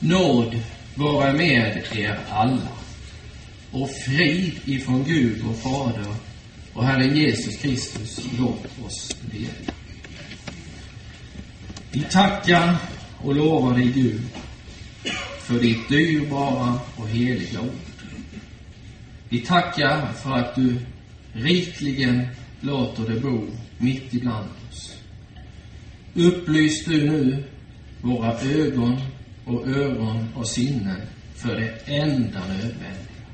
Nåd vara med er alla och frid ifrån Gud och Fader och Herren Jesus Kristus låt oss bedja. Vi tackar och lovar dig Gud för ditt dyrbara och heliga ord. Vi tackar för att du rikligen låter det bo mitt ibland oss. Upplys du nu våra ögon och öron och sinnen för det enda nödvändiga.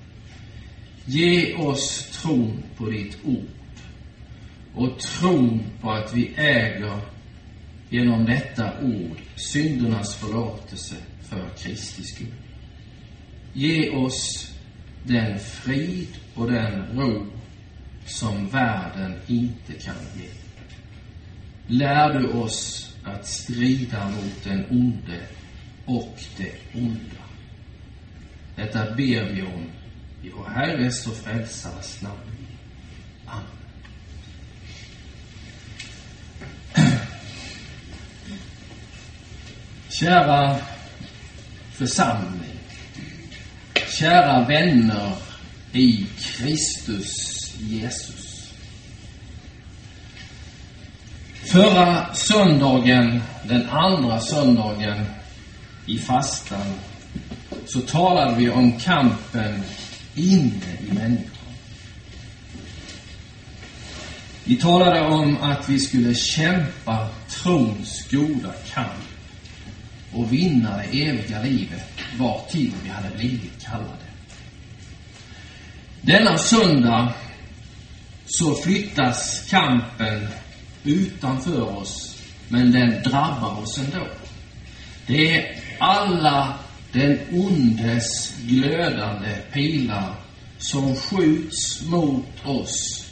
Ge oss tron på ditt ord och tron på att vi äger genom detta ord syndernas förlåtelse för Kristi skull. Ge oss den frid och den ro som världen inte kan ge. Lär du oss att strida mot den onde och det onda. Detta ber vi om i vår Herres och Frälsares namn. Amen. Kära församling, kära vänner i Kristus Jesus. Förra söndagen, den andra söndagen i fastan, så talade vi om kampen inne i människan. Vi talade om att vi skulle kämpa trons goda kamp och vinna det eviga livet vartill vi hade blivit kallade. Denna söndag så flyttas kampen utanför oss, men den drabbar oss ändå. Det är alla den ondes glödande pilar som skjuts mot oss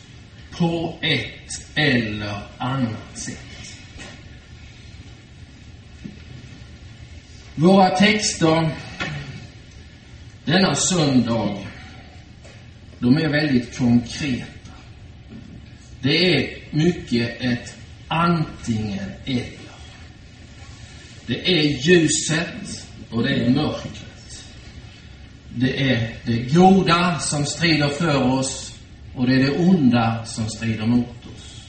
på ett eller annat sätt. Våra texter denna söndag, de är väldigt konkreta. Det är mycket ett antingen-ett. Det är ljuset och det är mörkret. Det är det goda som strider för oss och det är det onda som strider mot oss.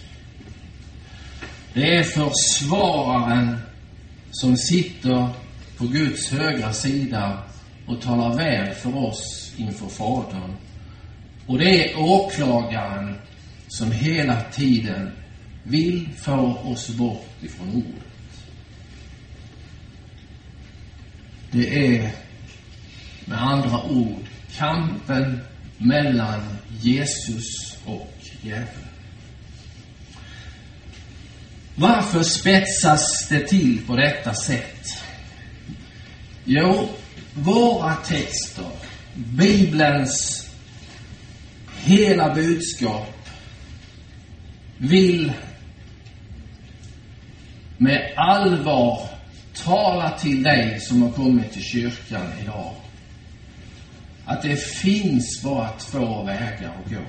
Det är försvararen som sitter på Guds högra sida och talar väl för oss inför Fadern. Och det är åklagaren som hela tiden vill få oss bort ifrån ordet. Det är med andra ord kampen mellan Jesus och djävulen. Varför spetsas det till på detta sätt? Jo, våra texter, Bibelns hela budskap, vill med allvar tala till dig som har kommit till kyrkan idag. Att det finns bara två vägar att gå.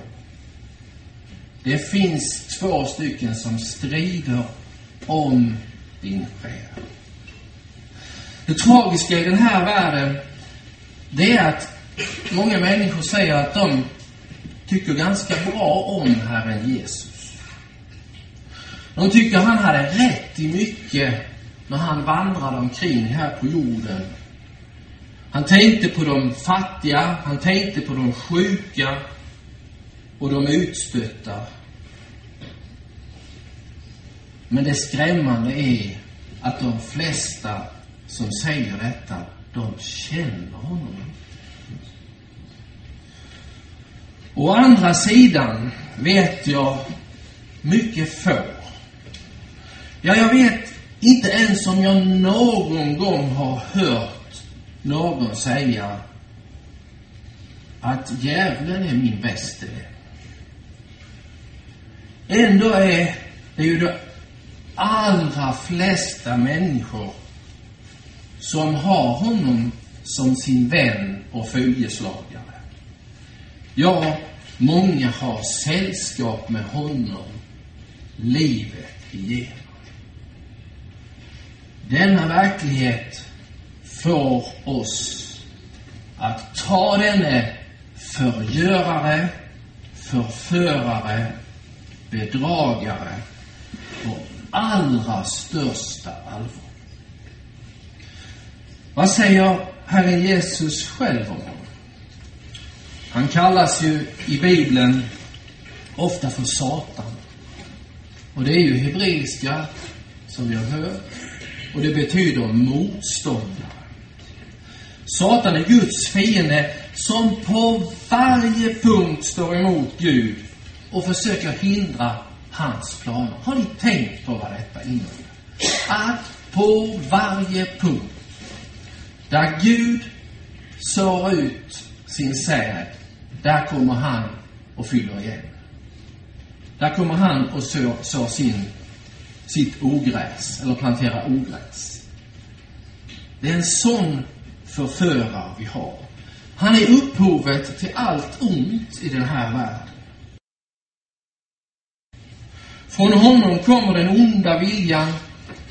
Det finns två stycken som strider om din själ. Det tragiska i den här världen, det är att många människor säger att de tycker ganska bra om Herren Jesus. De tycker han hade rätt i mycket när han vandrade omkring här på jorden. Han tänkte på de fattiga, han tänkte på de sjuka och de utstötta. Men det skrämmande är att de flesta som säger detta, de känner honom Å andra sidan vet jag mycket få. Ja, jag vet inte ens om jag någon gång har hört någon säga att djävulen är min bäste vän. Ändå är det ju de allra flesta människor som har honom som sin vän och följeslagare. Ja, många har sällskap med honom livet igenom. Denna verklighet får oss att ta denne förgörare, förförare, bedragare på allra största allvar. Vad säger Herren Jesus själv om honom? Han kallas ju i Bibeln ofta för Satan. Och det är ju hebreiska, som vi har hört, och det betyder motståndare. Satan är Guds fiende som på varje punkt står emot Gud och försöker hindra hans planer. Har ni tänkt på vad detta innebär? Att på varje punkt där Gud sår ut sin säd, där kommer han och fyller igen. Där kommer han och sår, sår sin, sitt ogräs, eller plantera ogräs. Det är en sån förförare vi har. Han är upphovet till allt ont i den här världen. Från honom kommer den onda viljan.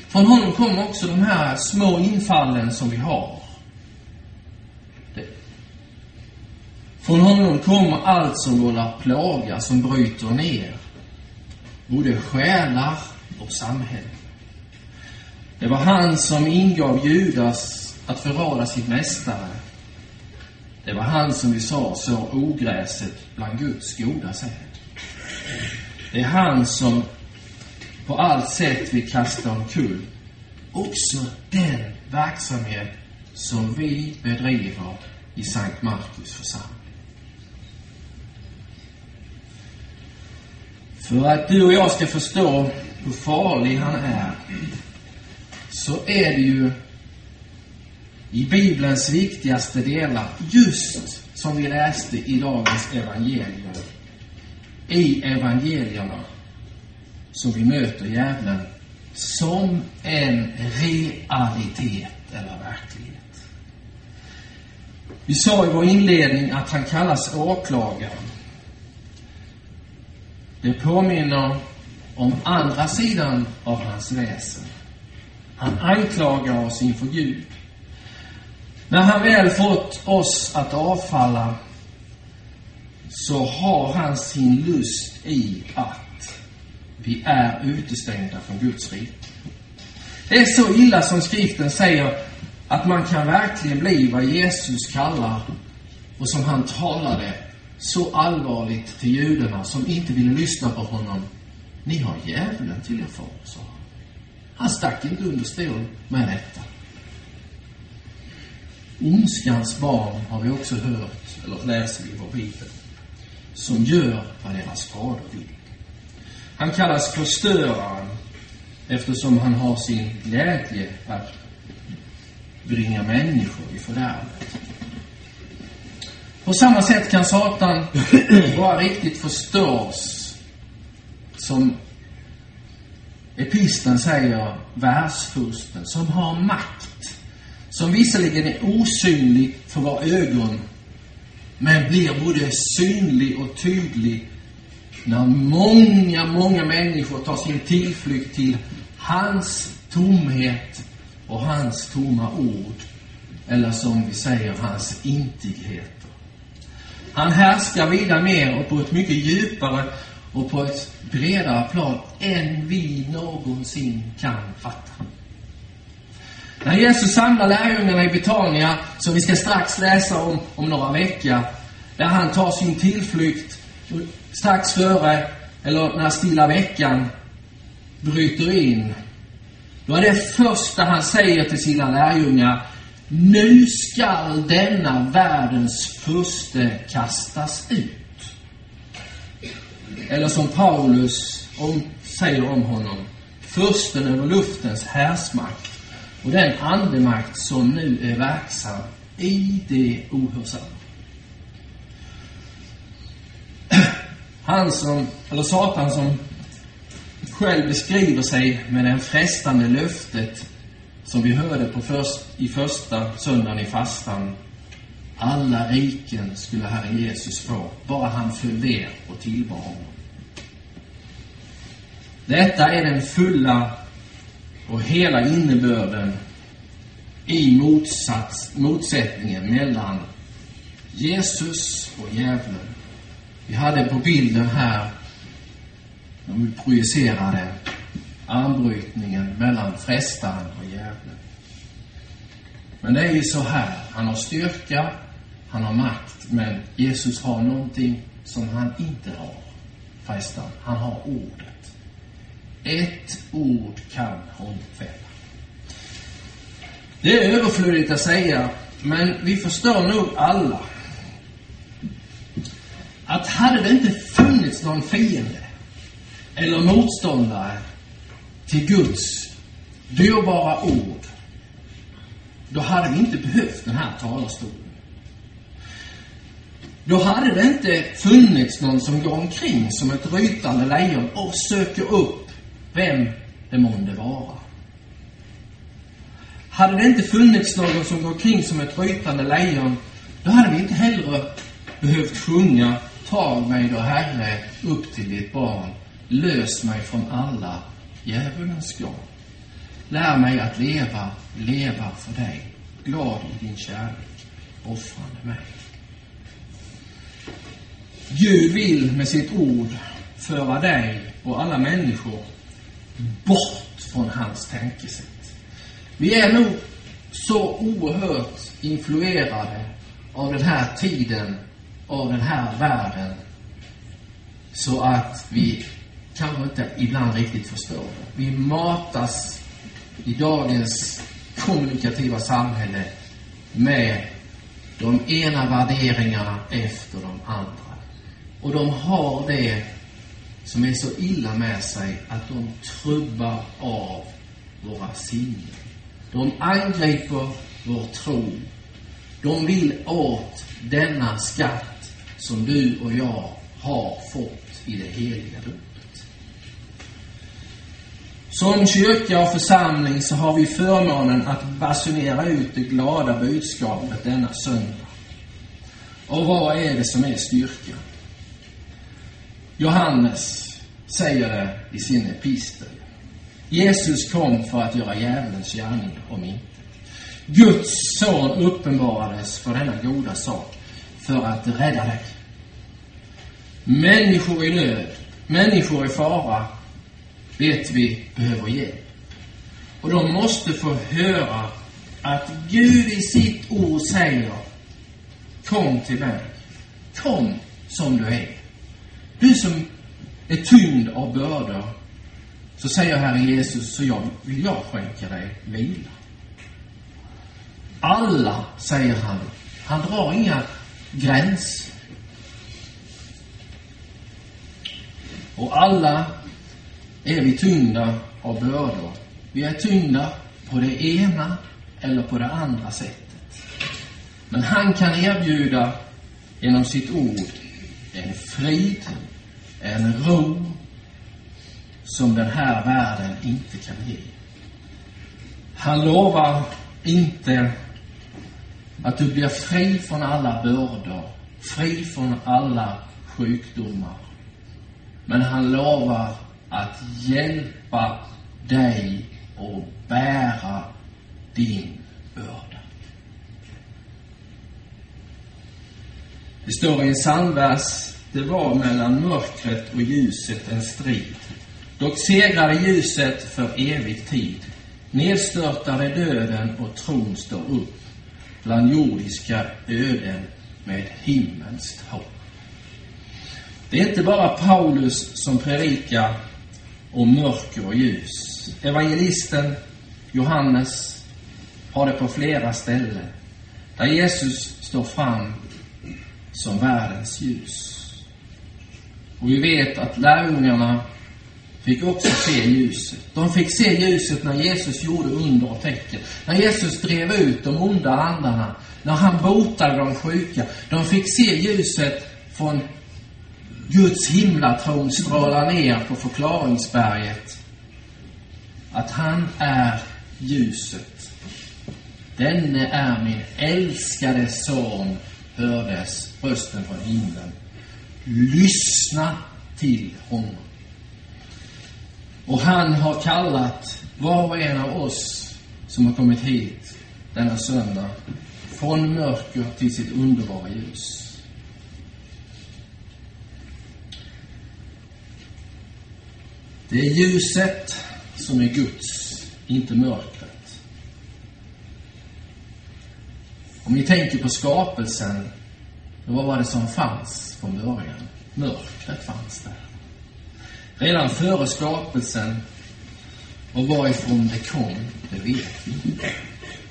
Från honom kommer också de här små infallen som vi har. Från honom kommer allt som vållar plåga, som bryter ner både själar och samhälle. Det var han som ingav Judas att förråda sin mästare. Det var han som vi sa så ogräset bland Guds goda säd. Det är han som på allt sätt vill kasta omkull också den verksamhet som vi bedriver i Sankt Markus församling. För att du och jag ska förstå hur farlig han är, så är det ju i Bibelns viktigaste delar, just som vi läste i dagens evangelium. I evangelierna som vi möter djävulen som en realitet eller verklighet. Vi sa i vår inledning att han kallas åklagaren. Det påminner om andra sidan av hans väsen. Han anklagar oss inför Gud. När han väl fått oss att avfalla så har han sin lust i att vi är utestängda från Guds rike. Det är så illa som skriften säger att man kan verkligen bli vad Jesus kallar och som han talade så allvarligt till judarna som inte ville lyssna på honom. Ni har djävulen till er far, sa han. Han stack inte under stol med detta. Ondskans barn har vi också hört, eller läser vi i vår bibel, som gör vad deras fader vill. Han kallas förstöraren eftersom han har sin glädje att bringa människor i fördärvet. På samma sätt kan Satan bara riktigt förstås som episten säger, världsfursten, som har makt som visserligen är osynlig för våra ögon, men blir både synlig och tydlig när många, många människor tar sin tillflykt till hans tomhet och hans tomma ord. Eller som vi säger, hans intigheter. Han härskar vida mer och på ett mycket djupare och på ett bredare plan än vi någonsin kan fatta. När Jesus samlar lärjungarna i Betania, som vi ska strax läsa om, om några veckor, där han tar sin tillflykt strax före, eller när stilla veckan bryter in. Då är det första han säger till sina lärjungar, nu skall denna världens furste kastas ut. Eller som Paulus om, säger om honom, fursten över luftens härsmakt och den andemakt som nu är verksam i det ohörsamma. Han som, eller Satan som själv beskriver sig med det frestande löftet som vi hörde på först, i första söndagen i fastan. Alla riken skulle Herren Jesus få, bara han föll ner och tillbad honom. Detta är den fulla och hela innebörden i motsats, motsättningen mellan Jesus och djävulen. Vi hade på bilden här, om vi projicerade, armbrytningen mellan frestaren och djävulen. Men det är ju så här, han har styrka, han har makt, men Jesus har någonting som han inte har, förresten. Han har ordet. Ett ord kan honom fälla. Det är överflödigt att säga, men vi förstår nog alla att hade det inte funnits någon fiende eller motståndare till Guds dyrbara ord, då hade vi inte behövt den här talarstolen. Då hade det inte funnits någon som går omkring som ett rytande lejon och söker upp vem det månde vara. Hade det inte funnits någon som går omkring som ett rytande lejon, då hade vi inte heller behövt sjunga Tag mig då, Herre, upp till ditt barn. Lös mig från alla djävulens garn. Lär mig att leva, leva för dig, glad i din kärlek, offrande mig. Gud vill med sitt ord föra dig och alla människor bort från hans tänkesätt. Vi är nog så oerhört influerade av den här tiden, av den här världen, så att vi kanske inte ibland riktigt förstår det. Vi matas i dagens kommunikativa samhälle med de ena värderingarna efter de andra. Och de har det som är så illa med sig att de trubbar av våra sinnen. De angriper vår tro. De vill åt denna skatt som du och jag har fått i det heliga dopet. Som kyrka och församling så har vi förmånen att basunera ut det glada budskapet denna söndag. Och vad är det som är styrkan? Johannes säger det i sin epistel. Jesus kom för att göra djävulens gärning om intet. Guds son uppenbarades för denna goda sak, för att rädda dig. Människor i nöd, människor i fara, vet vi behöver hjälp. Och de måste få höra att Gud i sitt ord säger Kom till mig. Kom som du är. Du som är tyngd av bördor, så säger Herre Jesus, så jag, vill jag skänka dig vila. Alla, säger han. Han drar inga gränser. Och alla är vi tyngda av bördor. Vi är tyngda på det ena eller på det andra sättet. Men han kan erbjuda genom sitt ord en frid, en ro som den här världen inte kan ge. Han lovar inte att du blir fri från alla bördor, fri från alla sjukdomar. Men han lovar att hjälpa dig och bära din börda. Det står i en psalmvers, det var mellan mörkret och ljuset en strid. Dock segrade ljuset för evig tid. Nedstörtade döden och tron står upp bland jordiska öden med himmelskt hopp. Det är inte bara Paulus som predikar om mörker och ljus. Evangelisten Johannes har det på flera ställen, där Jesus står fram som världens ljus. Och vi vet att lärjungarna fick också se ljuset. De fick se ljuset när Jesus gjorde under och tecken. När Jesus drev ut de onda andarna. När han botade de sjuka. De fick se ljuset från Guds himlatron stråla ner på förklaringsberget. Att han är ljuset. Denne är min älskade son, hördes rösten från himlen. Lyssna till honom. Och han har kallat var och en av oss som har kommit hit denna söndag från mörker till sitt underbara ljus. Det är ljuset som är Guds, inte mörkret. Om ni tänker på skapelsen, vad var det som fanns från början? Mörkret fanns där. Redan före skapelsen, och varifrån det kom, det vet vi inte.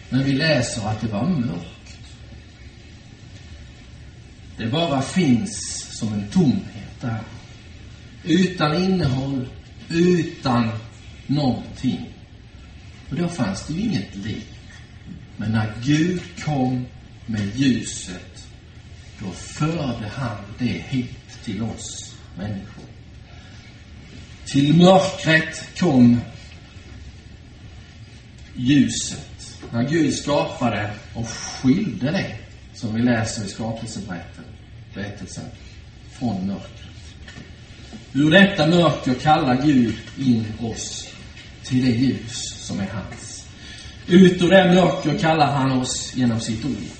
Men vi läser att det var mörkt. Det bara finns som en tomhet där. Utan innehåll, utan någonting. Och då fanns det ju inget liv. Men när Gud kom med ljuset, då förde han det hit till oss människor. Till mörkret kom ljuset. När Gud skapade och skilde det, som vi läser i skapelseberättelsen, från mörkret. Ur detta mörker kallar Gud in oss till det ljus som är hans. Ut ur det mörker kallar han oss genom sitt ord.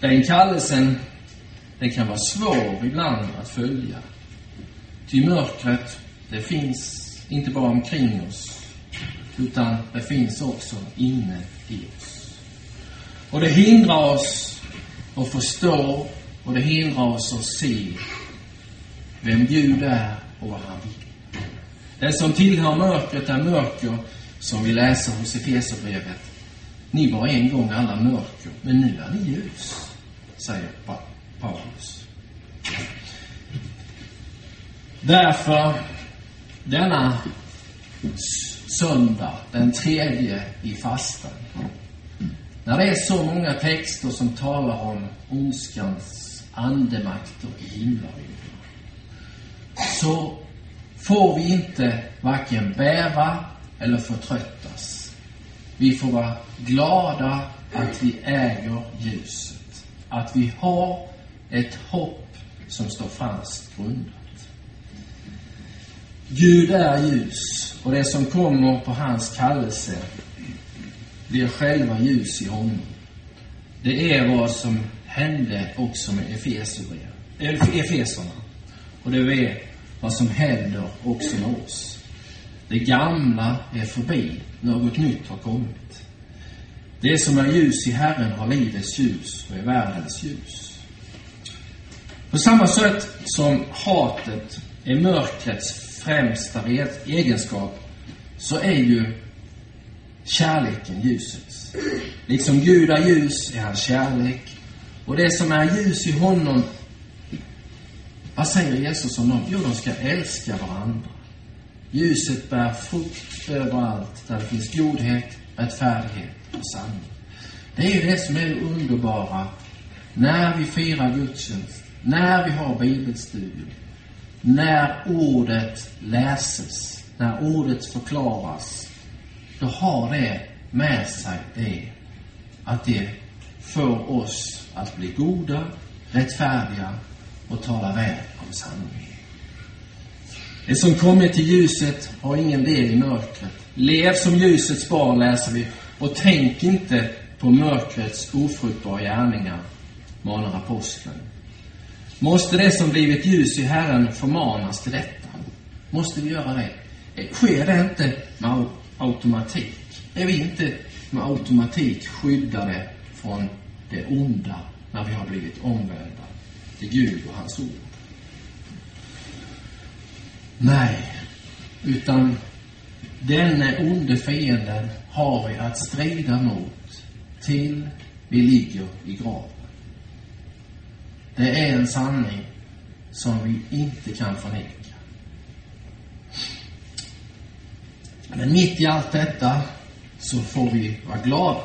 Den kallelsen, den kan vara svår ibland att följa. Ty mörkret, det finns inte bara omkring oss, utan det finns också inne i oss. Och det hindrar oss att förstå och det hindrar oss att se vem Gud är och vad han vill. Den som tillhör mörkret är mörker, som vi läser hos Efesierbrevet. Ni var en gång alla mörker, men nu är ni ljus, säger Paulus. Därför, denna söndag, den tredje i fastan, när det är så många texter som talar om ondskans andemakter i himlen så får vi inte varken bäva eller förtröttas. Vi får vara glada att vi äger ljuset. Att vi har ett hopp som står fast grundat. Gud är ljus och det som kommer på hans kallelse blir själva ljus i honom. Det är vad som hände också med Efeserna. Och det är vad som händer också med oss. Det gamla är förbi, något nytt har kommit. Det som är ljus i Herren har livets ljus och är världens ljus. På samma sätt som hatet är mörkrets främsta egenskap, så är ju kärleken ljusets. Liksom Gud är ljus är han kärlek. Och det som är ljus i honom vad säger Jesus om dem? Jo, de ska älska varandra. Ljuset bär frukt överallt där det finns godhet, rättfärdighet och sanning. Det är det som är det underbara när vi firar gudstjänst, när vi har bibelstudier, när ordet läses, när ordet förklaras. Då har det med sig det att det får oss att bli goda, rättfärdiga och tala väl om sanningen. Det som kommit till ljuset har ingen del i mörkret. Lev som ljusets barn, läser vi, och tänk inte på mörkrets ofruktbara gärningar, manar aposteln. Måste det som blivit ljus i Herren förmanas till detta? Måste vi göra det? Eh, sker det inte med automatik? Är vi inte med automatik skyddade från det onda när vi har blivit omvända till Gud och hans ord. Nej, utan denne onde fienden har vi att strida mot till vi ligger i graven. Det är en sanning som vi inte kan förneka. Men mitt i allt detta så får vi vara glada.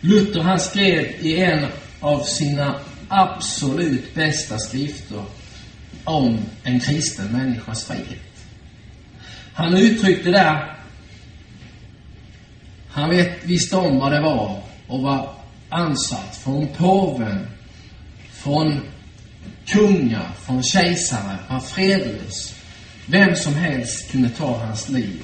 Luther han skrev i en av sina absolut bästa skrifter om en kristen människas frihet. Han uttryckte där, han vet, visste om vad det var och var ansatt från påven, från kungar, från kejsare, var fredlös. Vem som helst kunde ta hans liv.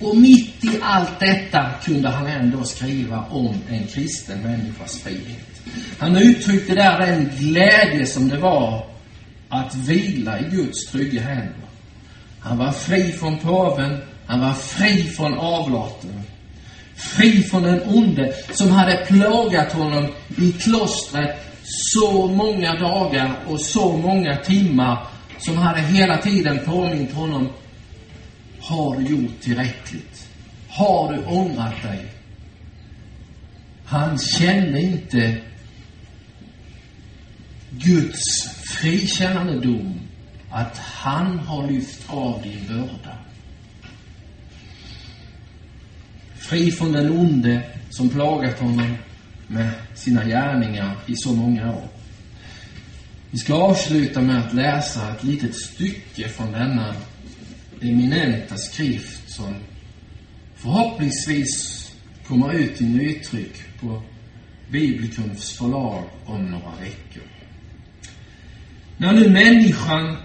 Och mitt i allt detta kunde han ändå skriva om en kristen människas frihet. Han uttryckte där den glädje som det var att vila i Guds trygga händer. Han var fri från påven, han var fri från avlaten. Fri från den onde som hade plågat honom i klostret så många dagar och så många timmar som hade hela tiden påmint honom. Har du gjort tillräckligt? Har du ångrat dig? Han kände inte Guds frikännande dom att han har lyft av din börda. Fri från den onde som plågat honom med sina gärningar i så många år. Vi ska avsluta med att läsa ett litet stycke från denna eminenta skrift som förhoppningsvis kommer ut i nytryck på Bibelkums förlag om några veckor. När nu människan,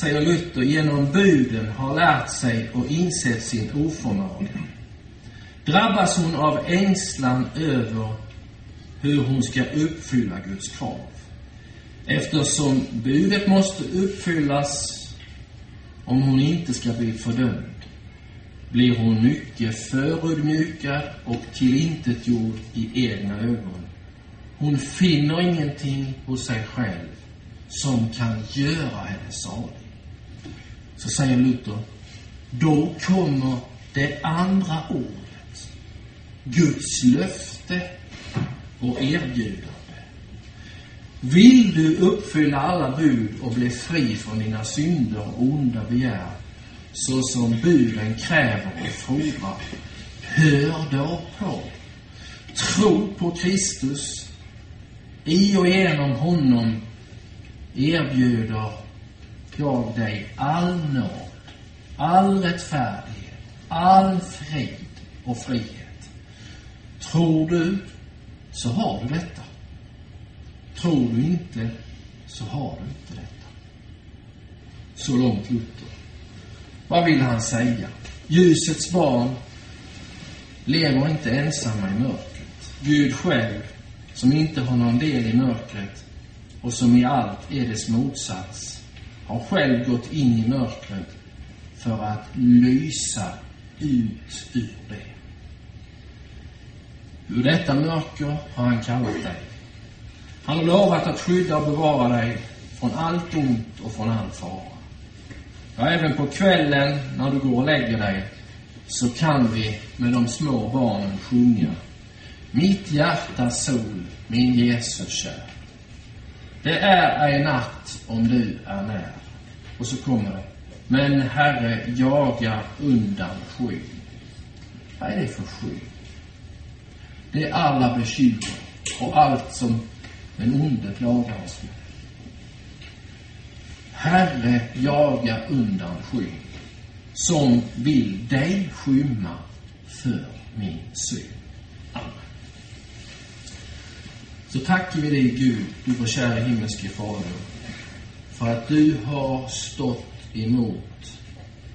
säger Luther, genom buden har lärt sig och insett sin oförmåga drabbas hon av ängslan över hur hon ska uppfylla Guds krav. Eftersom budet måste uppfyllas om hon inte ska bli fördömd blir hon mycket förödmjukad och tillintetgjord i egna ögon. Hon finner ingenting hos sig själv som kan göra henne salig. Så säger Luther, då kommer det andra ordet, Guds löfte och erbjudande. Vill du uppfylla alla bud och bli fri från dina synder och onda begär, så som buden kräver och fordrar, hör då på. Tro på Kristus. I och genom honom erbjuder jag dig all nåd, all rättfärdighet, all frid och frihet. Tror du, så har du detta. Tror du inte, så har du inte detta. Så långt Luther. Vad vill han säga? Ljusets barn lever inte ensamma i mörkret. Gud själv, som inte har någon del i mörkret och som i allt är dess motsats, har själv gått in i mörkret för att lysa ut ur det. Ur detta mörker har han kallat dig. Han har lovat att skydda och bevara dig från allt ont och från all fara. Ja, även på kvällen när du går och lägger dig så kan vi med de små barnen sjunga Mitt hjärtas sol, min Jesus kär. Det är ej natt om du är när. Och så kommer det. Men Herre, jaga undan skyn. Vad är det för skyn? Det är alla bekymmer och allt som den onde plagar oss med. Herre, jaga undan skyn som vill dig skymma för min syn. Amen. Så tackar vi dig, Gud, du vår kära himmelske Fader, för att du har stått emot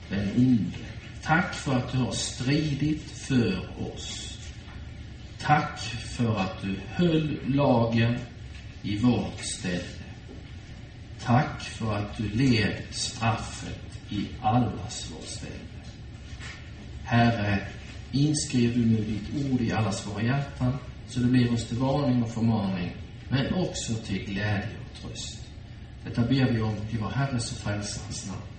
den onde. Tack för att du har stridit för oss. Tack för att du höll lagen i vårt ställe. Tack för att du led straffet i allas vårt ställe. Herre, inskriv du nu ditt ord i allas våra hjärtan så det blir oss till varning och förmaning, men också till glädje och tröst. Detta ber vi om i vår Herres och Frälsarens namn.